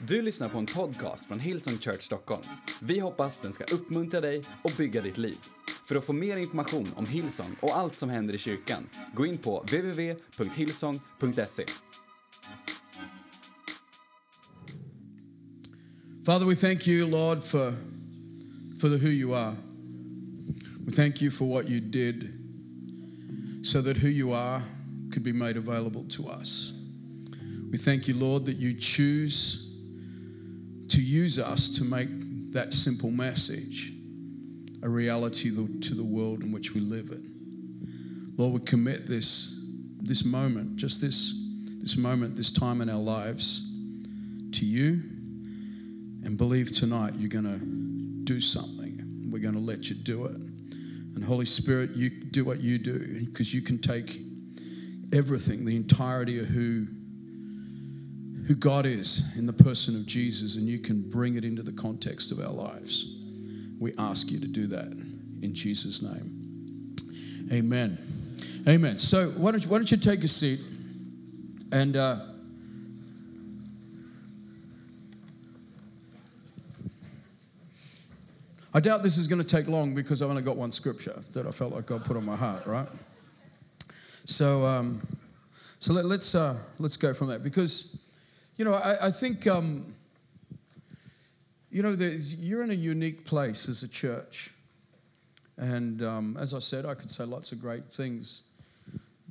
Du lyssnar på en podcast från Hillsong Church Stockholm. Vi hoppas den ska uppmuntra dig och bygga ditt liv. För att få mer information om Hillsong och allt som händer i kyrkan, gå in på www.hillsong.se. Father, we thank you, Lord, for, for the who you are. We thank you for what you did so that who you are could be made available to us. We thank you, Lord, that you choose to use us to make that simple message a reality to the world in which we live in. Lord, we commit this, this moment, just this, this moment, this time in our lives to you and believe tonight you're going to do something. We're going to let you do it. And Holy Spirit, you do what you do because you can take everything, the entirety of who who God is in the person of Jesus, and you can bring it into the context of our lives. We ask you to do that in Jesus' name. Amen. Amen. So, why don't you, why don't you take a seat and. Uh, I doubt this is going to take long because I've only got one scripture that I felt like God put on my heart, right? So, um, so let, us let's, uh, let's go from that because you know, I, I think, um, you know, you're in a unique place as a church. And um, as I said, I could say lots of great things.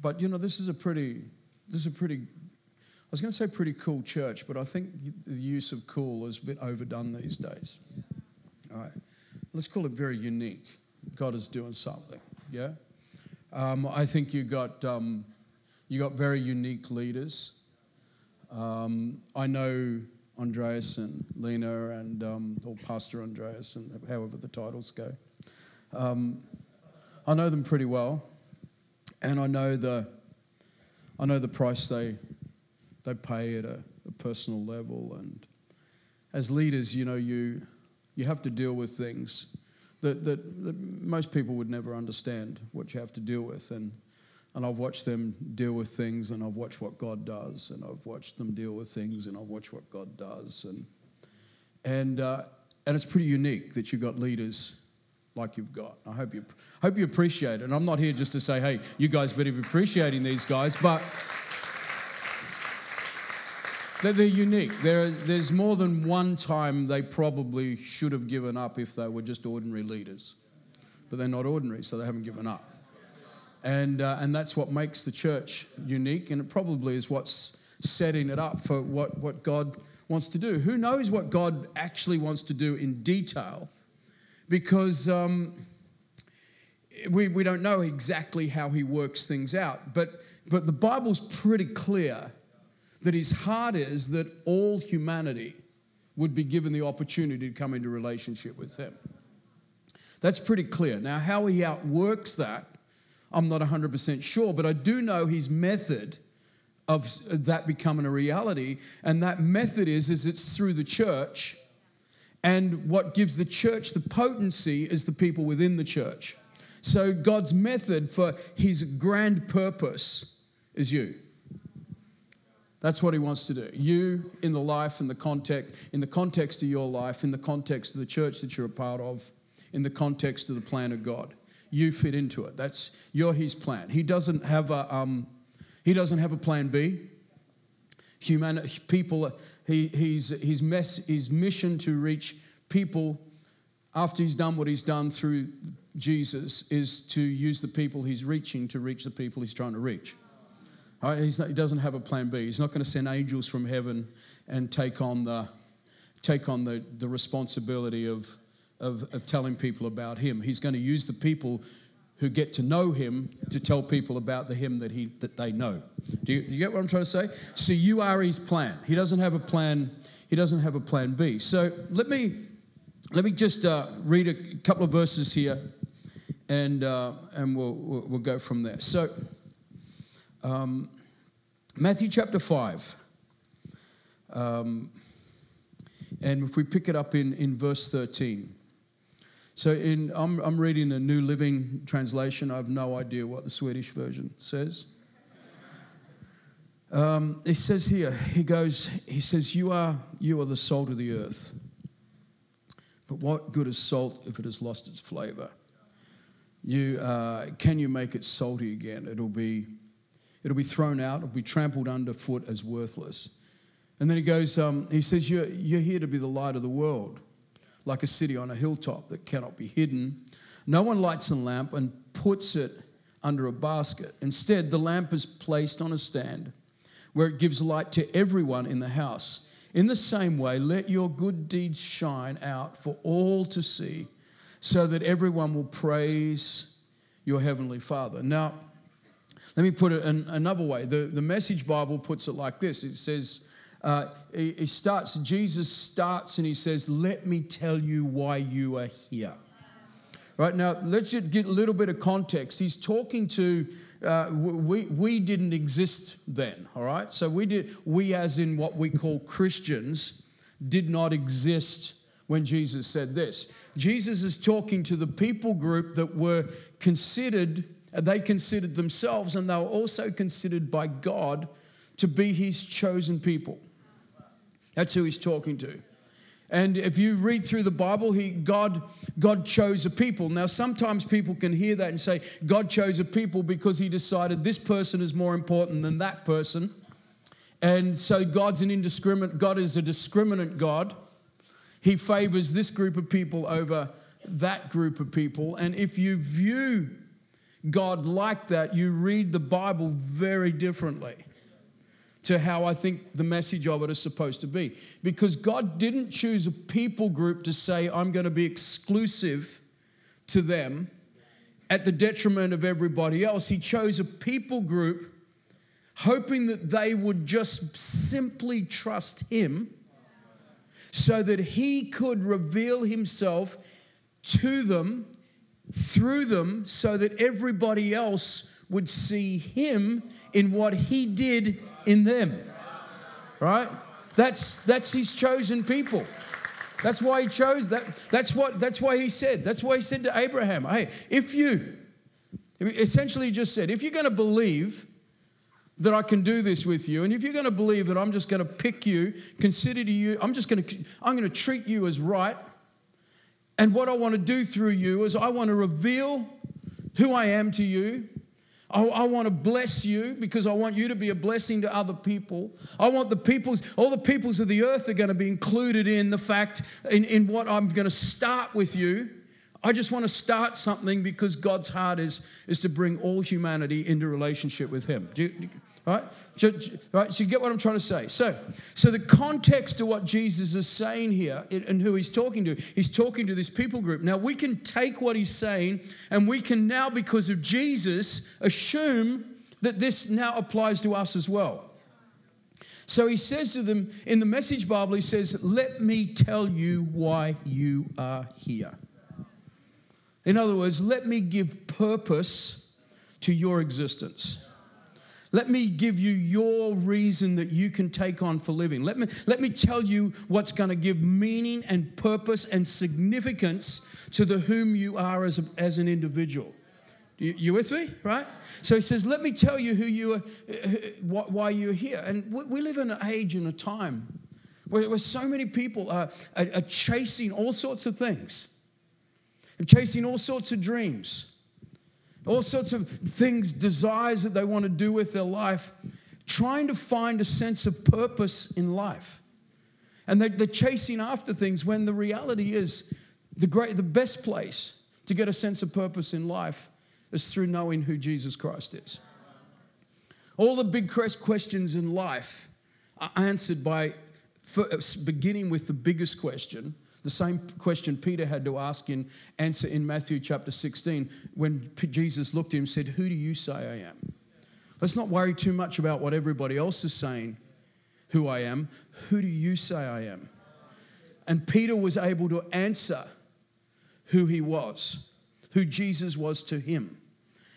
But, you know, this is a pretty, this is a pretty, I was going to say pretty cool church, but I think the use of cool is a bit overdone these days. All right. Let's call it very unique. God is doing something, yeah? Um, I think you got, um, you got very unique leaders. Um, I know Andreas and Lena and um, or Pastor Andreas and however the titles go. Um, I know them pretty well, and I know the I know the price they they pay at a, a personal level. And as leaders, you know you you have to deal with things that, that, that most people would never understand what you have to deal with and and I've watched them deal with things, and I've watched what God does, and I've watched them deal with things, and I've watched what God does, and and uh, and it's pretty unique that you've got leaders like you've got. I hope you hope you appreciate it. And I'm not here just to say, hey, you guys better be appreciating these guys, but they're, they're unique. There, there's more than one time they probably should have given up if they were just ordinary leaders, but they're not ordinary, so they haven't given up. And, uh, and that's what makes the church unique, and it probably is what's setting it up for what, what God wants to do. Who knows what God actually wants to do in detail? Because um, we, we don't know exactly how He works things out. But, but the Bible's pretty clear that His heart is that all humanity would be given the opportunity to come into relationship with Him. That's pretty clear. Now, how He outworks that I'm not 100% sure, but I do know his method of that becoming a reality. And that method is, is it's through the church. And what gives the church the potency is the people within the church. So God's method for his grand purpose is you. That's what he wants to do. You in the life, in the context, in the context of your life, in the context of the church that you're a part of, in the context of the plan of God you fit into it. That's you're his plan. He doesn't have a um, he doesn't have a plan B. Human people, he, he's, his, mess, his mission to reach people after he's done what he's done through Jesus is to use the people he's reaching to reach the people he's trying to reach. Right? Not, he doesn't have a plan B. He's not going to send angels from heaven and take on the, take on the, the responsibility of of, of telling people about him. He's going to use the people who get to know him to tell people about the him that he that they know. Do you, you, get what I'm trying to say? So you are his plan. He doesn't have a plan. He doesn't have a plan B. So let me let me just uh, read a couple of verses here, and uh, and we'll, we'll, we'll go from there. So um, Matthew chapter five. Um, and if we pick it up in, in verse 13. So in, I'm, I'm reading a New Living Translation. I have no idea what the Swedish version says. Um, it says here, he goes, he says, you are, you are the salt of the earth. But what good is salt if it has lost its flavor? You, uh, can you make it salty again? It'll be, it'll be thrown out, it'll be trampled underfoot as worthless. And then he goes, um, he says, you're, you're here to be the light of the world, like a city on a hilltop that cannot be hidden. No one lights a lamp and puts it under a basket. Instead, the lamp is placed on a stand where it gives light to everyone in the house. In the same way, let your good deeds shine out for all to see, so that everyone will praise your heavenly Father. Now, let me put it in another way. The, the Message Bible puts it like this it says, uh, he, he starts, Jesus starts and he says, Let me tell you why you are here. Right now, let's just get a little bit of context. He's talking to, uh, we, we didn't exist then, all right? So we did, we as in what we call Christians, did not exist when Jesus said this. Jesus is talking to the people group that were considered, they considered themselves, and they were also considered by God to be his chosen people. That's who he's talking to. And if you read through the Bible, he, God, God chose a people. Now, sometimes people can hear that and say, God chose a people because he decided this person is more important than that person. And so God's an indiscriminate, God is a discriminant God. He favors this group of people over that group of people. And if you view God like that, you read the Bible very differently to how I think the message of it is supposed to be. Because God didn't choose a people group to say, I'm going to be exclusive to them at the detriment of everybody else. He chose a people group hoping that they would just simply trust Him so that He could reveal Himself to them, through them, so that everybody else would see Him in what He did in them. Right? That's that's his chosen people. That's why he chose that. That's what that's why he said. That's why he said to Abraham, hey, if you essentially just said, if you're going to believe that I can do this with you, and if you're going to believe that I'm just going to pick you, consider to you, I'm just going to I'm going to treat you as right. And what I want to do through you is I want to reveal who I am to you. I, I, want to bless you because I want you to be a blessing to other people. I want the peoples, all the peoples of the earth are going to be included in the fact, in, in what I'm going to start with you. I just want to start something because God's heart is, is to bring all humanity into relationship with Him. Do you, Right? So, right? So you get what I'm trying to say. So, so the context of what Jesus is saying here and who he's talking to, he's talking to this people group. Now we can take what he's saying and we can now, because of Jesus, assume that this now applies to us as well. So he says to them in the message Bible, he says, Let me tell you why you are here. In other words, let me give purpose to your existence. Let me give you your reason that you can take on for living. Let me, let me tell you what's going to give meaning and purpose and significance to the whom you are as, a, as an individual. You, you with me? Right? So he says, Let me tell you who you are, why you're here. And we live in an age and a time where, where so many people are, are, are chasing all sorts of things and chasing all sorts of dreams all sorts of things, desires that they want to do with their life, trying to find a sense of purpose in life. And they're, they're chasing after things when the reality is the, great, the best place to get a sense of purpose in life is through knowing who Jesus Christ is. All the big questions in life are answered by beginning with the biggest question the same question Peter had to ask in answer in Matthew chapter 16 when Jesus looked at him and said, Who do you say I am? Let's not worry too much about what everybody else is saying, who I am. Who do you say I am? And Peter was able to answer who he was, who Jesus was to him,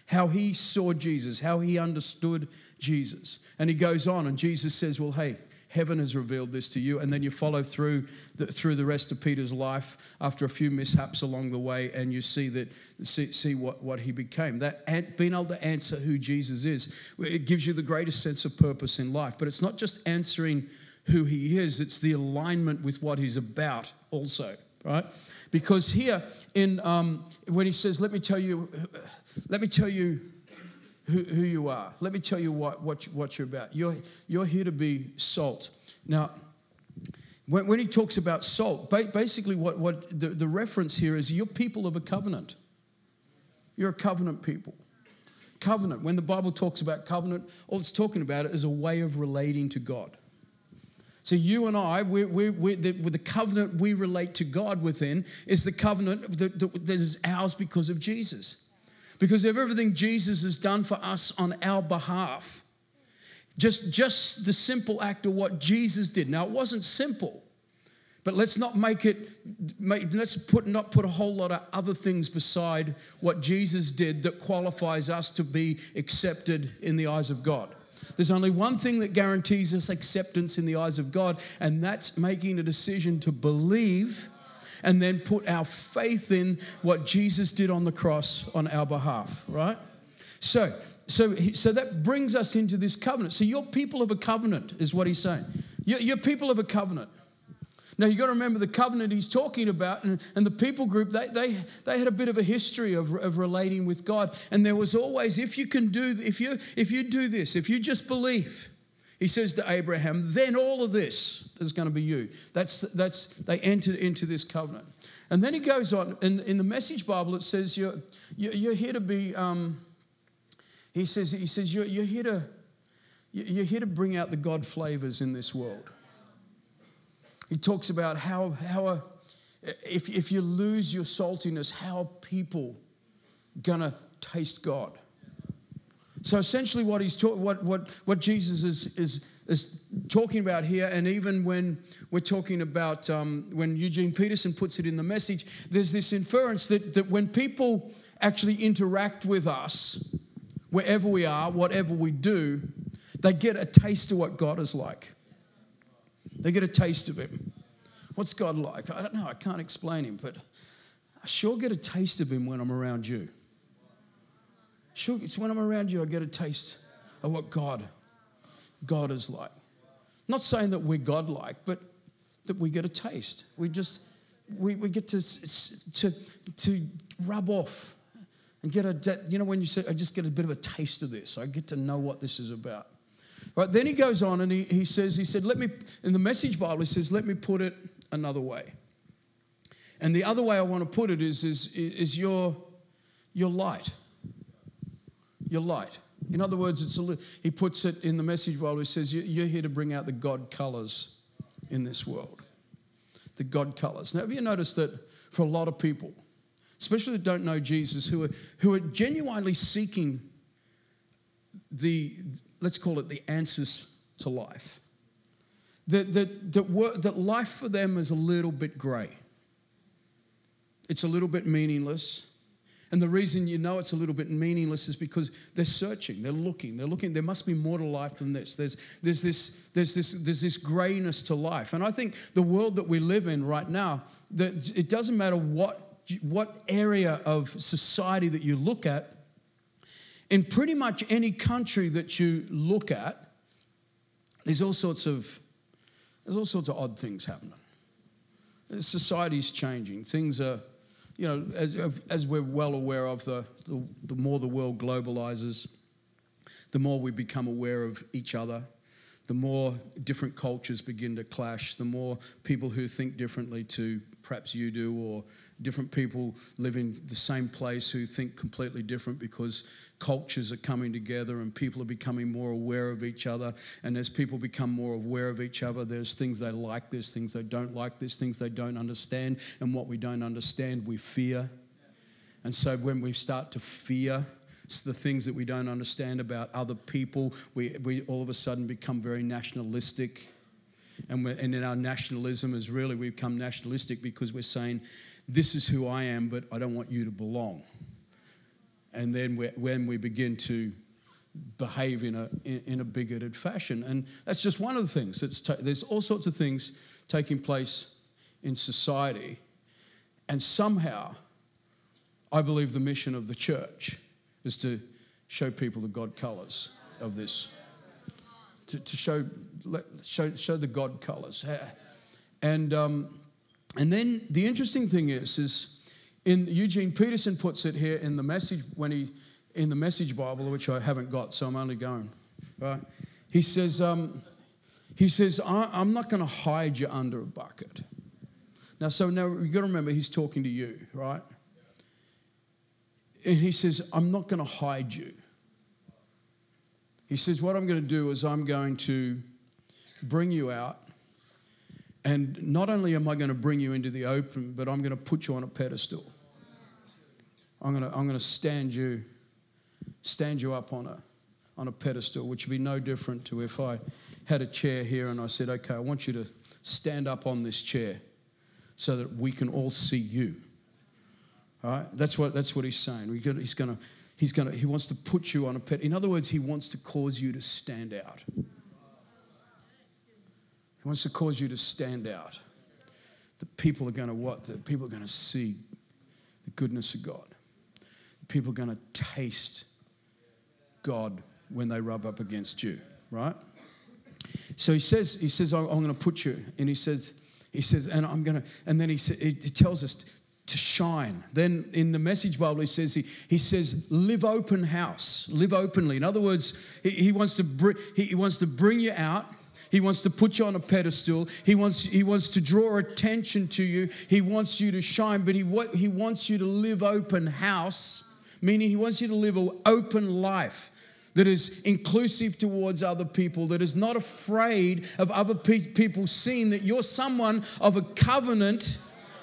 how he saw Jesus, how he understood Jesus. And he goes on, and Jesus says, Well, hey, Heaven has revealed this to you. And then you follow through the, through the rest of Peter's life after a few mishaps along the way, and you see that see, see what, what he became. That being able to answer who Jesus is, it gives you the greatest sense of purpose in life. But it's not just answering who he is, it's the alignment with what he's about also, right? Because here in um, when he says, "Let me tell you, let me tell you who, who you are. Let me tell you what, what, what you're about. You're, you're here to be salt." Now, when, when he talks about salt, basically what, what the, the reference here is you're people of a covenant. You're a covenant people. Covenant. When the Bible talks about covenant, all it's talking about it is a way of relating to God. So you and I, we're, we're, we're the, the, covenant we relate to God within is the covenant that, that is ours because of Jesus. Because of everything Jesus has done for us on our behalf. Just, just the simple act of what Jesus did. Now, it wasn't simple, but let's not make it, make, let's put, not put a whole lot of other things beside what Jesus did that qualifies us to be accepted in the eyes of God. There's only one thing that guarantees us acceptance in the eyes of God, and that's making a decision to believe and then put our faith in what Jesus did on the cross on our behalf, right? So, so, so that brings us into this covenant. So you're people of a covenant, is what he's saying. You're, you're people of a covenant. Now you've got to remember the covenant he's talking about, and, and the people group, they, they, they had a bit of a history of, of relating with God. And there was always, if you can do, if you, if you do this, if you just believe, he says to Abraham, then all of this is going to be you. That's, that's, they entered into this covenant. And then he goes on, in, in the Message Bible, it says, you're, you're here to be, um, he says, he says you're, you're, here to, you're here to bring out the God flavors in this world. He talks about how, how a, if, if you lose your saltiness, how people gonna taste God. So essentially, what he's ta- what, what, what Jesus is, is, is talking about here, and even when we're talking about um, when Eugene Peterson puts it in the message, there's this inference that, that when people actually interact with us, wherever we are, whatever we do, they get a taste of what God is like. They get a taste of Him. What's God like? I don't know. I can't explain Him, but I sure get a taste of Him when I'm around you. Sure, it's when I'm around you I get a taste of what God, God is like. Not saying that we're God-like, but that we get a taste. We just we, we get to to to rub off and get a you know when you say I just get a bit of a taste of this. I get to know what this is about. Right, then he goes on and he, he says, he said, let me, in the message Bible, he says, let me put it another way. And the other way I want to put it is, is, is your, your light. Your light. In other words, it's a, he puts it in the message Bible, he says, you're here to bring out the God colors in this world. The God colors. Now, have you noticed that for a lot of people, especially that don't know Jesus, who are, who are genuinely seeking the, let's call it the answers to life. That, that, that, work, that life for them is a little bit grey. It's a little bit meaningless. And the reason you know it's a little bit meaningless is because they're searching, they're looking, they're looking. There must be more to life than this. There's, there's, this, there's, this, there's this grayness to life. And I think the world that we live in right now, that it doesn't matter what, what area of society that you look at, in pretty much any country that you look at, there's all sorts of there's all sorts of odd things happening. Society's changing. Things are, you know, as, as we're well aware of, the, the, the more the world globalizes, the more we become aware of each other, the more different cultures begin to clash, the more people who think differently to perhaps you do, or different people live in the same place who think completely different because cultures are coming together and people are becoming more aware of each other. And as people become more aware of each other, there's things they like, there's things they don't like, there's things they don't understand. And what we don't understand, we fear. And so when we start to fear, it's the things that we don't understand about other people, we, we all of a sudden become very nationalistic. And, and our nationalism is really we become nationalistic because we're saying, this is who I am, but I don't want you to belong. And then when we begin to behave in a, in, in a bigoted fashion. And that's just one of the things. That's ta- there's all sorts of things taking place in society. And somehow, I believe the mission of the church is to show people the God colors of this, to, show, show, show the God colors. And, um, and then the interesting thing is, is in Eugene Peterson puts it here in the message when he in the Message Bible, which I haven't got, so I'm only going. Right? He says, um, he says, I'm not going to hide you under a bucket. Now, so now you've got to remember, he's talking to you, right? And he says, I'm not going to hide you. He says, What I'm going to do is I'm going to bring you out. And not only am I going to bring you into the open, but I'm going to put you on a pedestal. I'm going to, I'm going to stand you stand you up on a, on a pedestal, which would be no different to if I had a chair here and I said, okay, I want you to stand up on this chair so that we can all see you. All right? That's what, that's what he's saying. He's going to, he's to, he wants to put you on a pet. In other words, he wants to cause you to stand out. He wants to cause you to stand out. The people are going to what? The people are going to see the goodness of God. People are going to taste God when they rub up against you, right? So he says, he says, I'm going to put you, and he says, he says, and I'm going to, and then he, he tells us to shine. Then in the Message Bible, he says, he, he says, live open house, live openly. In other words, he, he wants to bring, he, he wants to bring you out. He wants to put you on a pedestal. He wants, he wants to draw attention to you. He wants you to shine, but he, he wants you to live open house meaning He wants you to live an open life that is inclusive towards other people, that is not afraid of other people seeing that you're someone of a covenant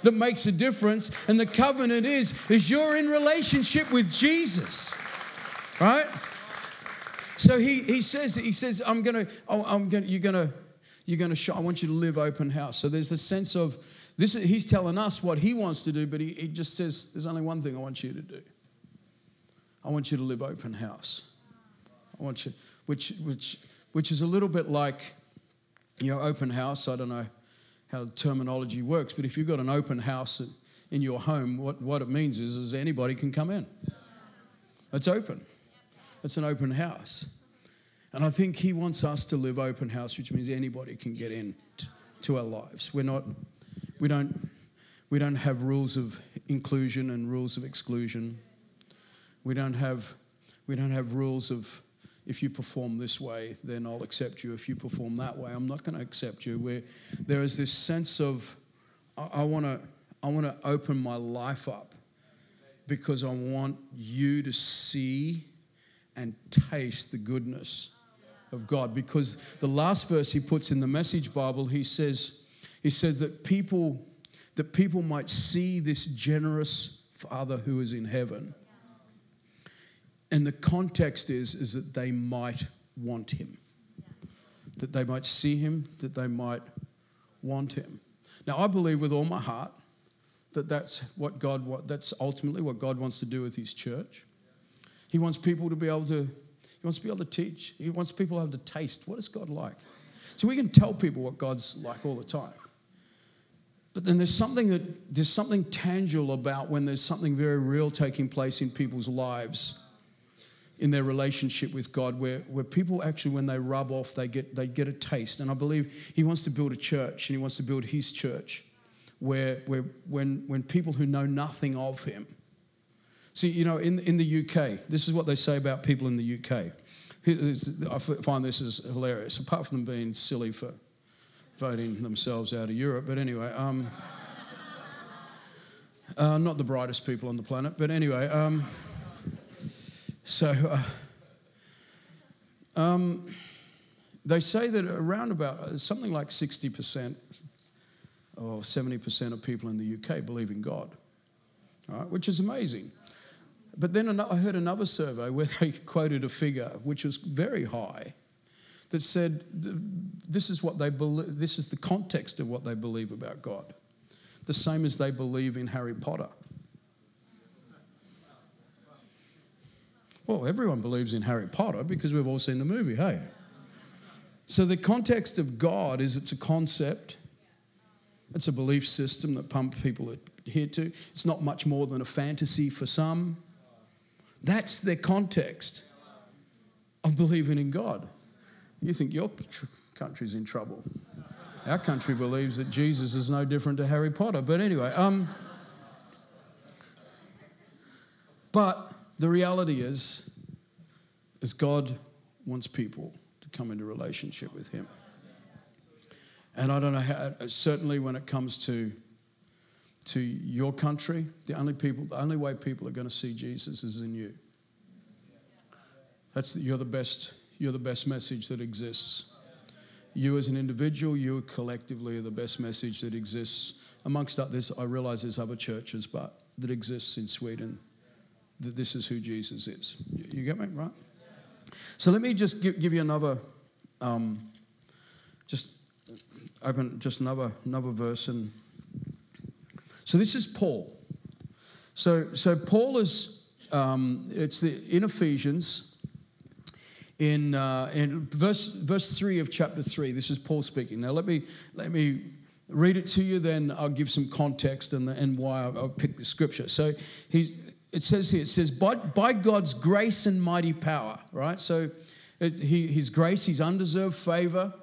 that makes a difference. And the covenant is, is you're in relationship with Jesus. Right? So he, he says, he says, I'm gonna, oh, I'm gonna, you're gonna, you're gonna show, I want you to live open house. So there's a sense of this, he's telling us what he wants to do, but he, he just says, there's only one thing I want you to do. I want you to live open house. I want you, which, which, which is a little bit like, you know, open house. I don't know how terminology works, but if you've got an open house in your home, what, what it means is, is anybody can come in. It's open. It's an open house. And I think he wants us to live open house, which means anybody can get in to our lives. We're not, we don't, we don't have rules of inclusion and rules of exclusion. We don't have, we don't have rules of if you perform this way, then I'll accept you. If you perform that way, I'm not going to accept you. Where there is this sense of, I want to, I want to open my life up because I want you to see and taste the goodness of God. Because the last verse he puts in the Message Bible, he says, he says that people, that people might see this generous Father who is in heaven and the context is, is that they might want him, that they might see him, that they might want him. Now, I believe with all my heart that that's what God, that's ultimately what God wants to do with his church. He wants people to be able to, he wants to be able to teach. He wants people to have to taste what is God like. So we can tell people what God's like all the time. But then there's something that there's something tangible about when there's something very real taking place in people's lives in their relationship with God where, where people actually, when they rub off, they get, they get a taste. And I believe He wants to build a church and He wants to build His church where, where when, when people who know nothing of Him. See, you know, in, in the UK, this is what they say about people in the UK. I find this is hilarious, apart from them being silly for voting themselves out of Europe. But anyway, um, uh, not the brightest people on the planet. But anyway, um, so, uh, um, they say that around about uh, something like 60% or 70% of people in the UK believe in God, right, which is amazing. But then I heard another survey where they quoted a figure which was very high that said this is what they believe, this is the context of what they believe about God. The same as they believe in Harry Potter. Well, everyone believes in Harry Potter because we've all seen the movie, hey? So the context of God is it's a concept, it's a belief system that pump people adhere to. It's not much more than a fantasy for some. That's their context of believing in God. You think your country's in trouble. Our country believes that Jesus is no different to Harry Potter. But anyway, um, but the reality is, is God wants people to come into relationship with Him. And I don't know how, certainly when it comes to, to your country, the only, people, the only way people are going to see Jesus is in you. That's, you're, the best, you're the best message that exists. You as an individual, you collectively are the best message that exists. Amongst others, I realize there's other churches, but that exists in Sweden, that this is who Jesus is. You get me, right? So let me just give, give you another, um, just open just another another verse and so this is Paul. So so Paul is um, it's the in Ephesians in, uh, in verse, verse 3 of chapter 3. This is Paul speaking. Now, let me, let me read it to you, then I'll give some context and, and why I, I picked the scripture. So he's, it says here, it says, by, by God's grace and mighty power, right? So it, he, his grace, his undeserved favor,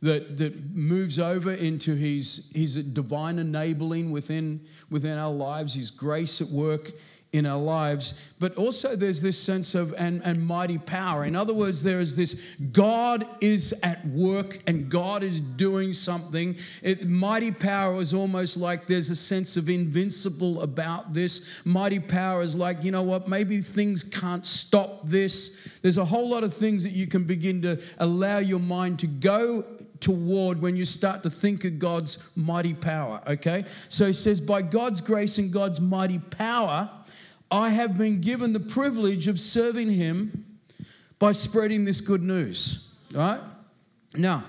that, that moves over into his, his divine enabling within, within our lives, his grace at work in our lives, but also there's this sense of and, and mighty power. In other words, there is this God is at work and God is doing something. It, mighty power is almost like there's a sense of invincible about this. Mighty power is like, you know what, maybe things can't stop this. There's a whole lot of things that you can begin to allow your mind to go toward when you start to think of God's mighty power, okay? So he says, by God's grace and God's mighty power, I have been given the privilege of serving him by spreading this good news. Right? Now,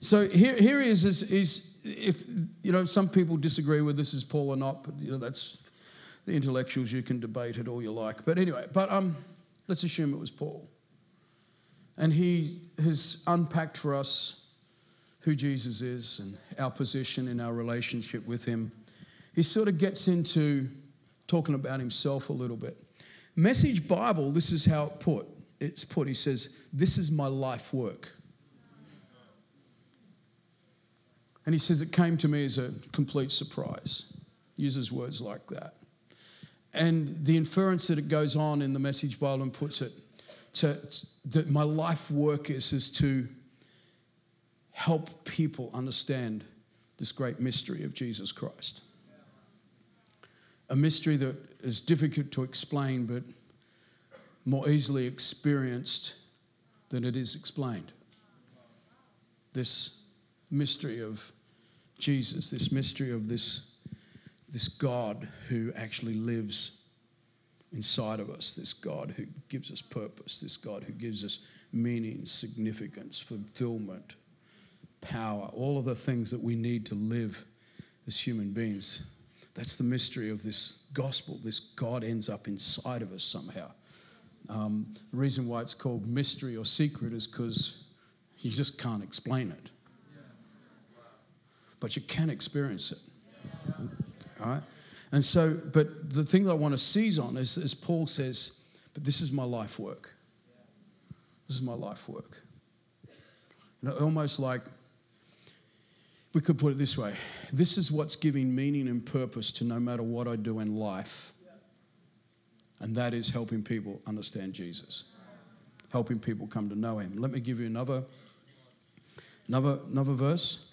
so here, here he is, is, is if you know some people disagree with this is Paul or not, but you know that's the intellectuals you can debate it all you like. But anyway, but um, let's assume it was Paul. And he has unpacked for us who Jesus is and our position in our relationship with him. He sort of gets into talking about himself a little bit. Message Bible, this is how it put. It's put. He says, "This is my life work." And he says it came to me as a complete surprise. Uses words like that. And the inference that it goes on in the Message Bible and puts it to, that my life work is is to help people understand this great mystery of Jesus Christ a mystery that is difficult to explain, but more easily experienced than it is explained. This mystery of Jesus, this mystery of this, this God who actually lives inside of us, this God who gives us purpose, this God who gives us meaning, significance, fulfillment, power, all of the things that we need to live as human beings. That's the mystery of this gospel. This God ends up inside of us somehow. Um, the reason why it's called mystery or secret is because you just can't explain it. But you can experience it. All right? And so, but the thing that I want to seize on is, as Paul says, but this is my life work. This is my life work. Know, almost like we could put it this way this is what's giving meaning and purpose to no matter what I do in life. And that is helping people understand Jesus, helping people come to know Him. Let me give you another, another, another verse.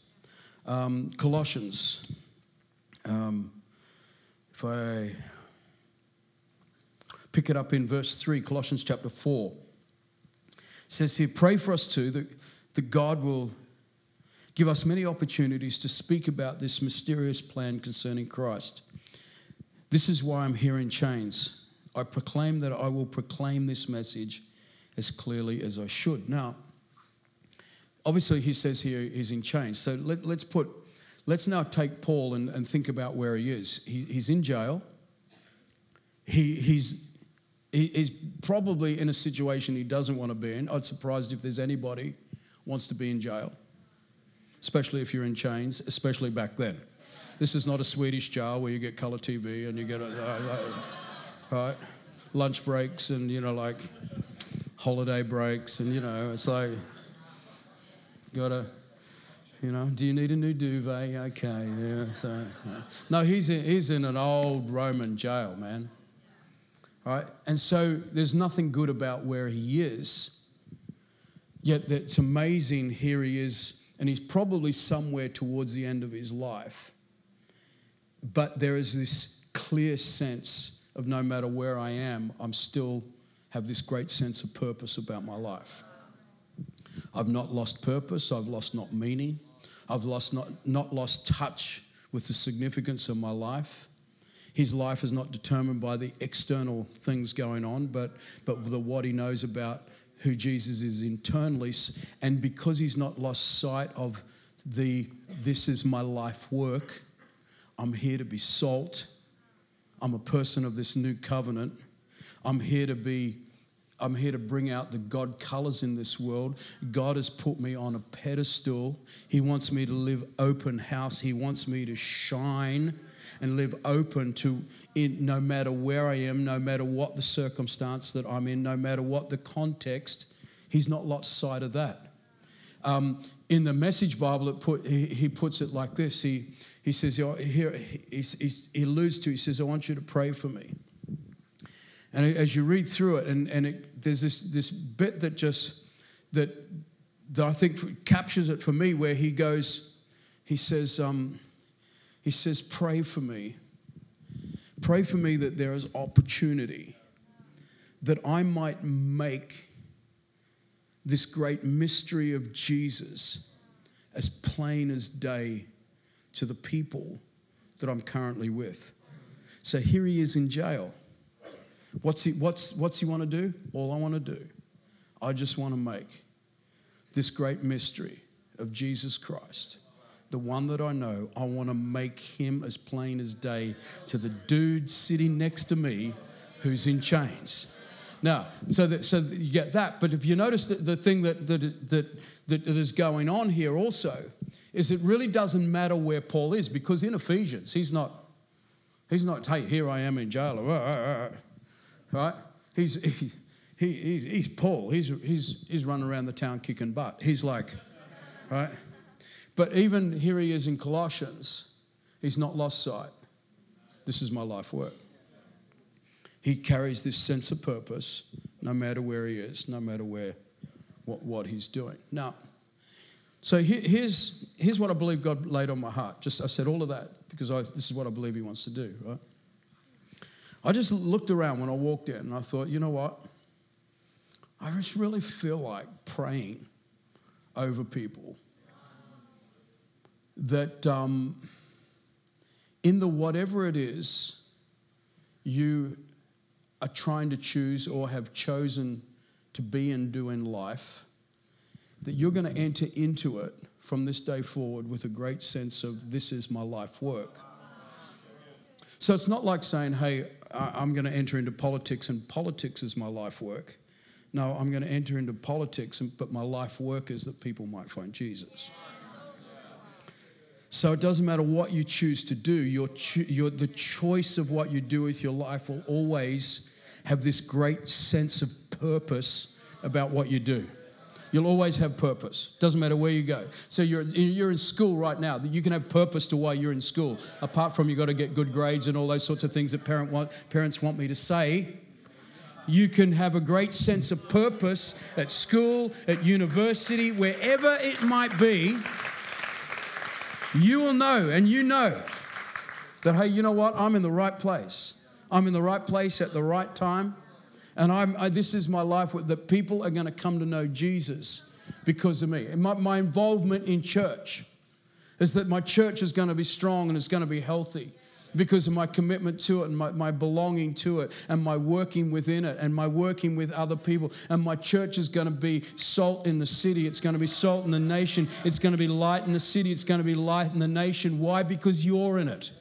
Um, Colossians. Um, if I pick it up in verse 3, Colossians chapter 4, it says here, Pray for us too that, that God will give us many opportunities to speak about this mysterious plan concerning Christ. This is why I'm here in chains. I proclaim that I will proclaim this message as clearly as I should. Now, obviously, he says here he's in chains. So let, us put, let's now take Paul and, and think about where he is. He, he's in jail. He, he's he, he's probably in a situation he doesn't want to be in. I'd surprised if there's anybody wants to be in jail, especially if you're in chains, especially back then. This is not a Swedish jail where you get color TV and you get a, right? Lunch breaks and you know like holiday breaks and you know it's like gotta you know do you need a new duvet? Okay yeah so no he's in, he's in an old roman jail man. Right? And so there's nothing good about where he is yet it's amazing here he is and he's probably somewhere towards the end of his life but there is this clear sense of no matter where i am i'm still have this great sense of purpose about my life. I've not lost purpose, I've lost not meaning, I've lost not, not lost touch with the significance of my life. His life is not determined by the external things going on, but, but the, what he knows about who Jesus is internally. And because he's not lost sight of the this is my life work, I'm here to be salt. I'm a person of this new covenant. I'm here to be I'm here to bring out the God colors in this world. God has put me on a pedestal. He wants me to live open house. He wants me to shine and live open to no matter where I am, no matter what the circumstance that I'm in, no matter what the context. He's not lost sight of that. Um, in the Message Bible, it put, he, he puts it like this. He, he says, here, he, he alludes to, he says, I want you to pray for me. And as you read through it, and, and it, there's this, this bit that just, that, that I think captures it for me, where he goes, he says, um, he says, pray for me. Pray for me that there is opportunity, that I might make this great mystery of Jesus as plain as day to the people that I'm currently with. So here he is in jail. What's he, what's, what's he want to do? All I want to do, I just want to make this great mystery of Jesus Christ, the one that I know, I want to make him as plain as day to the dude sitting next to me who's in chains. Now, so that, so that you get that, but if you notice that the thing that, that, that, that is going on here also is it really doesn't matter where Paul is because in Ephesians, he's not, he's not, hey, here I am in jail right? He's, he, he, he's, he's Paul. He's, he's, he's running around the town kicking butt. He's like, right? But even here he is in Colossians, he's not lost sight. This is my life work. He carries this sense of purpose no matter where he is, no matter where, what, what he's doing. Now, so here's, here's what I believe God laid on my heart. Just I said all of that because I, this is what I believe he wants to do, right? I just looked around when I walked in and I thought, you know what? I just really feel like praying over people. That um, in the whatever it is you are trying to choose or have chosen to be and do in life, that you're going to enter into it from this day forward with a great sense of this is my life work. So it's not like saying, hey, I'm going to enter into politics and politics is my life work. No, I'm going to enter into politics, but my life work is that people might find Jesus. So it doesn't matter what you choose to do, your, cho- your, the choice of what you do with your life will always have this great sense of purpose about what you do. You'll always have purpose. Doesn't matter where you go. So you're, you're in school right now. You can have purpose to why you're in school. Apart from you've got to get good grades and all those sorts of things that parent want, parents want me to say. You can have a great sense of purpose at school, at university, wherever it might be. You will know, and you know that, hey, you know what? I'm in the right place. I'm in the right place at the right time. And I'm, I, this is my life that people are going to come to know Jesus because of me. My, my involvement in church is that my church is going to be strong and it's going to be healthy because of my commitment to it and my, my belonging to it and my working within it and my working with other people. And my church is going to be salt in the city. It's going to be salt in the nation. It's going to be light in the city. It's going to be light in the nation. Why? Because you're in it.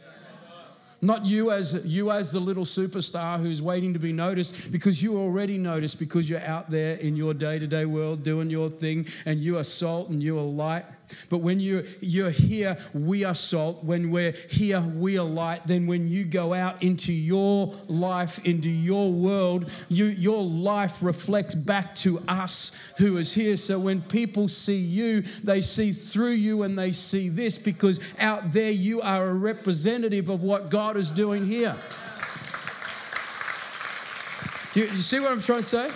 Not you as you as the little superstar who's waiting to be noticed because you already noticed because you're out there in your day-to-day world doing your thing and you are salt and you are light. But when you're, you're here, we are salt. When we're here, we are light. Then when you go out into your life, into your world, you, your life reflects back to us who is here. So when people see you, they see through you and they see this because out there you are a representative of what God is doing here. Do you, you see what I'm trying to say?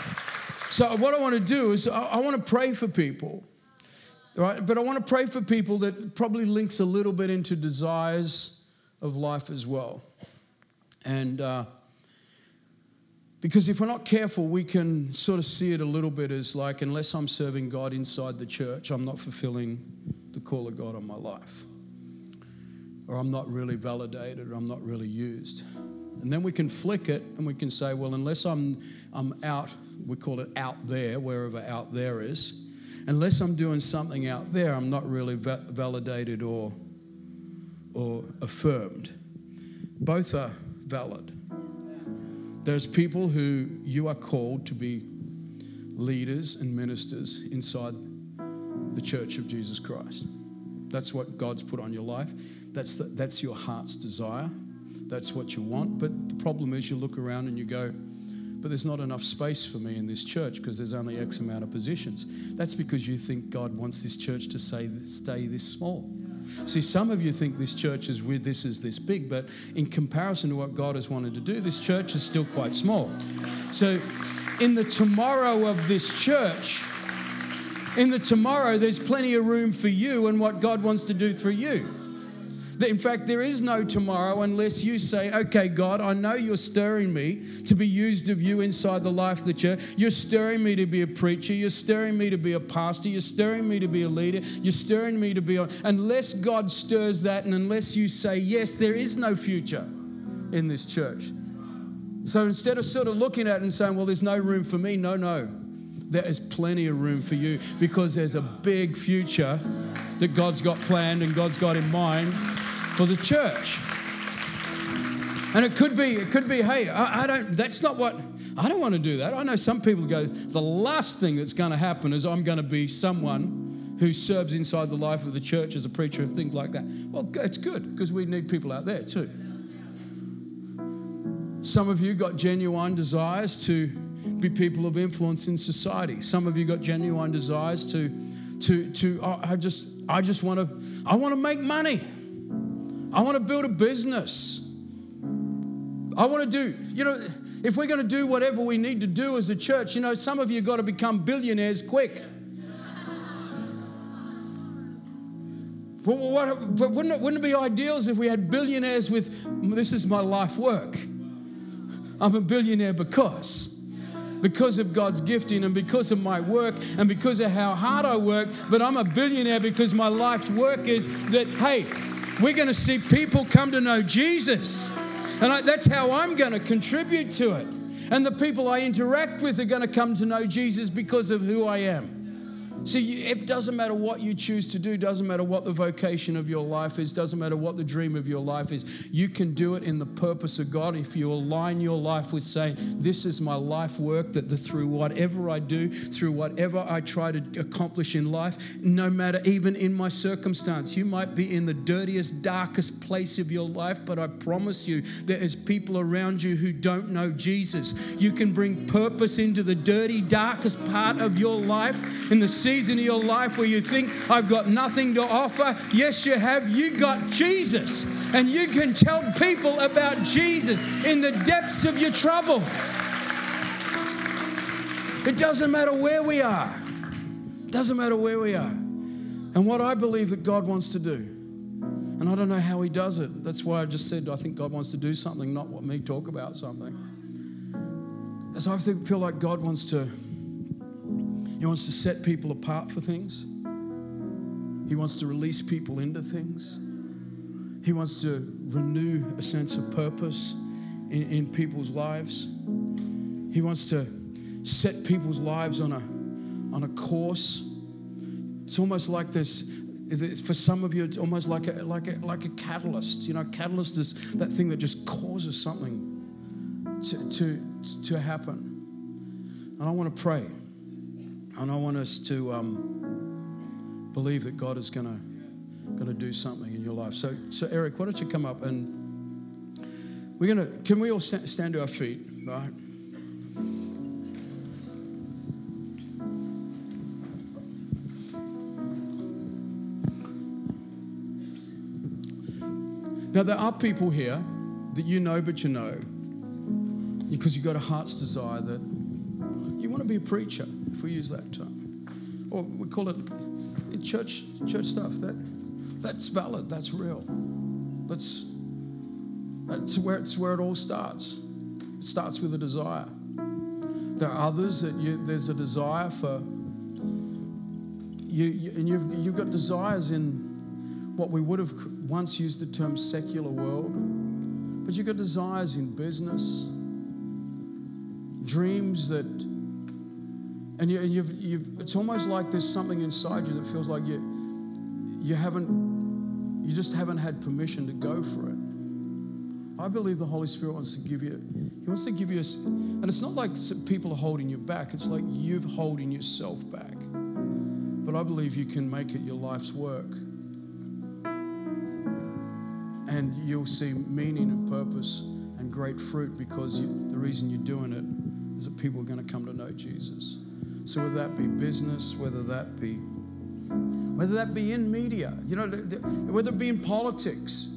So, what I want to do is, I, I want to pray for people. Right? But I want to pray for people that probably links a little bit into desires of life as well. And uh, because if we're not careful, we can sort of see it a little bit as like, unless I'm serving God inside the church, I'm not fulfilling the call of God on my life. Or I'm not really validated, or I'm not really used. And then we can flick it and we can say, well, unless I'm, I'm out, we call it out there, wherever out there is, unless I'm doing something out there, I'm not really va- validated or, or affirmed. Both are valid. There's people who you are called to be leaders and ministers inside the church of Jesus Christ. That's what God's put on your life. That's, the, that's your heart's desire that's what you want. But the problem is, you look around and you go, but there's not enough space for me in this church because there's only X amount of positions. That's because you think God wants this church to say, stay this small. See, some of you think this church is with this is this big, but in comparison to what God has wanted to do, this church is still quite small. So, in the tomorrow of this church, in the tomorrow, there's plenty of room for you and what God wants to do through you. In fact, there is no tomorrow unless you say, okay, God, I know you're stirring me to be used of you inside the life of the church. You're stirring me to be a preacher. You're stirring me to be a pastor. You're stirring me to be a leader. You're stirring me to be on. Unless God stirs that and unless you say, yes, there is no future in this church. So instead of sort of looking at it and saying, well, there's no room for me, no, no. There is plenty of room for you because there's a big future that God's got planned and God's got in mind for the church. And it could be, it could be, hey, I, I, don't, that's not what, I don't want to do that. I know some people go, the last thing that's going to happen is I'm going to be someone who serves inside the life of the church as a preacher and things like that. Well, it's good because we need people out there too. Some of you got genuine desires to be people of influence in society. Some of you got genuine desires to, to, to oh, I just, I just want to, I want to make money. I want to build a business. I want to do, you know, if we're going to do whatever we need to do as a church, you know, some of you got to become billionaires quick. Well, what, but wouldn't it, wouldn't it be ideal if we had billionaires with, this is my life work? I'm a billionaire because because of God's gifting and because of my work and because of how hard I work, but I'm a billionaire because my life's work is that, hey, we're going to see people come to know Jesus. And I, that's how I'm going to contribute to it. And the people I interact with are going to come to know Jesus because of who I am. See, it doesn't matter what you choose to do, doesn't matter what the vocation of your life is, doesn't matter what the dream of your life is. You can do it in the purpose of God if you align your life with saying, This is my life work, that the, through whatever I do, through whatever I try to accomplish in life, no matter even in my circumstance, you might be in the dirtiest, darkest place of your life, but I promise you, there is people around you who don't know Jesus. You can bring purpose into the dirty, darkest part of your life in the season of your life where you think, I've got nothing to offer. Yes, you have. You got Jesus. And you can tell people about Jesus in the depths of your trouble. It doesn't matter where we are. It doesn't matter where we are. And what I believe that God wants to do. And I don't know how he does it. That's why I just said I think God wants to do something, not what me talk about something. As I feel like God wants to he wants to set people apart for things. He wants to release people into things. He wants to renew a sense of purpose in, in people's lives. He wants to set people's lives on a, on a course. It's almost like this For some of you, it's almost like a, like a, like a catalyst. You know, catalyst is that thing that just causes something to, to, to happen. And I want to pray. And I want us to um, believe that God is going to going to do something in your life. So, so Eric, why don't you come up and we're going to, can we all sta- stand to our feet, right? Now, there are people here that you know, but you know, because you've got a heart's desire that you want to be a preacher, if we use that term. Or we call it church, church stuff. That, that's valid, that's real. That's, that's where, it's where it all starts. It starts with a desire. There are others that you, there's a desire for, you, you, and you've, you've got desires in what we would have once used the term secular world, but you've got desires in business, dreams that, and, you, you've, you've, it's almost like there's something inside you that feels like you, you haven't, you just haven't had permission to go for it. I believe the Holy Spirit wants to give you, He wants to give you, a, and it's not like people are holding you back, it's like you've holding yourself back. But I believe you can make it your life's work. And you'll see meaning and purpose and great fruit because you, the reason you're doing it is that people are going to come to know Jesus. So whether that be business, whether that be whether that be in media, you know, whether it be in politics,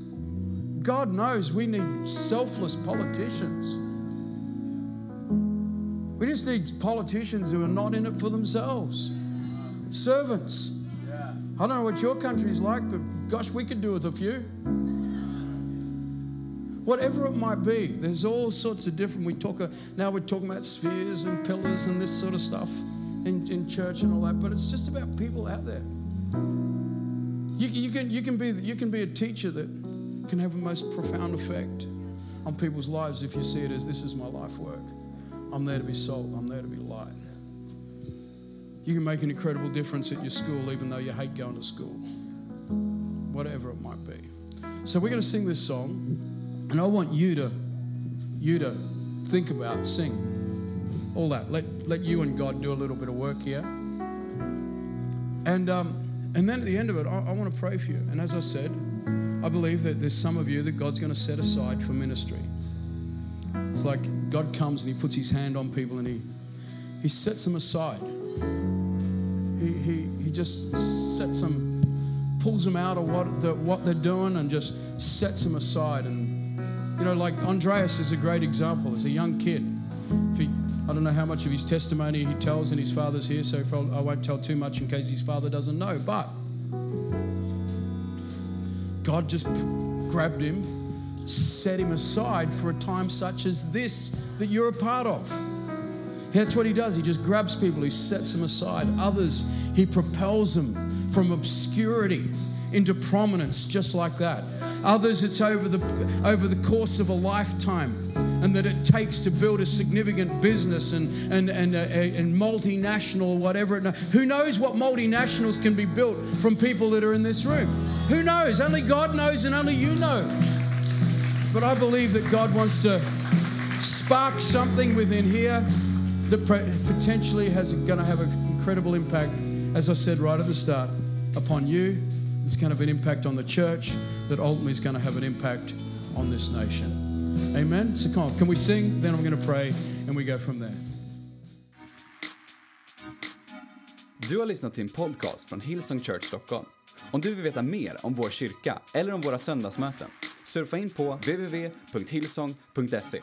God knows we need selfless politicians. We just need politicians who are not in it for themselves. Servants. I don't know what your country's like, but gosh, we could do with a few. Whatever it might be, there's all sorts of different. We talk uh, now. We're talking about spheres and pillars and this sort of stuff in, in church and all that, but it's just about people out there. You, you can you can be you can be a teacher that can have a most profound effect on people's lives if you see it as this is my life work. I'm there to be salt. I'm there to be light. You can make an incredible difference at your school, even though you hate going to school. Whatever it might be. So we're going to sing this song, and I want you to, you to think about, sing, all that. Let let you and God do a little bit of work here. And um, and then at the end of it, I, I want to pray for you. And as I said, I believe that there's some of you that God's going to set aside for ministry. It's like God comes and He puts His hand on people and He He sets them aside. He, he, he just sets them, pulls them out of what, the, what they're doing and just sets them aside. And, you know, like Andreas is a great example. As a young kid, if he, I don't know how much of his testimony he tells, and his father's here, so I won't tell too much in case his father doesn't know. But God just grabbed him, set him aside for a time such as this that you're a part of. That's what he does. He just grabs people, he sets them aside. Others, he propels them from obscurity into prominence, just like that. Others, it's over the, over the course of a lifetime, and that it takes to build a significant business and, and, and, uh, and multinational, or whatever Who knows what multinationals can be built from people that are in this room? Who knows? Only God knows, and only you know. But I believe that God wants to spark something within here that potentially has going to have an incredible impact, as I said right at the start, upon you. It's going to have an impact on the church that ultimately is going to have an impact on this nation. Amen. So come on, can we sing? Then I'm going to pray and we go from there. Du har lyssnat till en podcast från Hillsong Church Stockholm. Om du vill veta mer om vår kyrka eller om våra söndagsmöten, surfa in på www.hillsong.se